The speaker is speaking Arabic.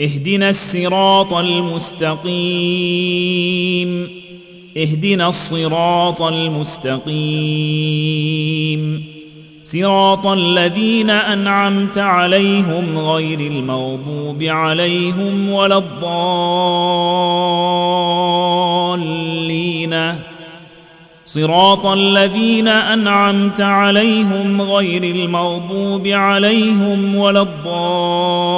اهدنا الصراط المستقيم. اهدنا الصراط المستقيم. صراط الذين أنعمت عليهم غير المغضوب عليهم ولا الضالين. صراط الذين أنعمت عليهم غير المغضوب عليهم ولا الضالين.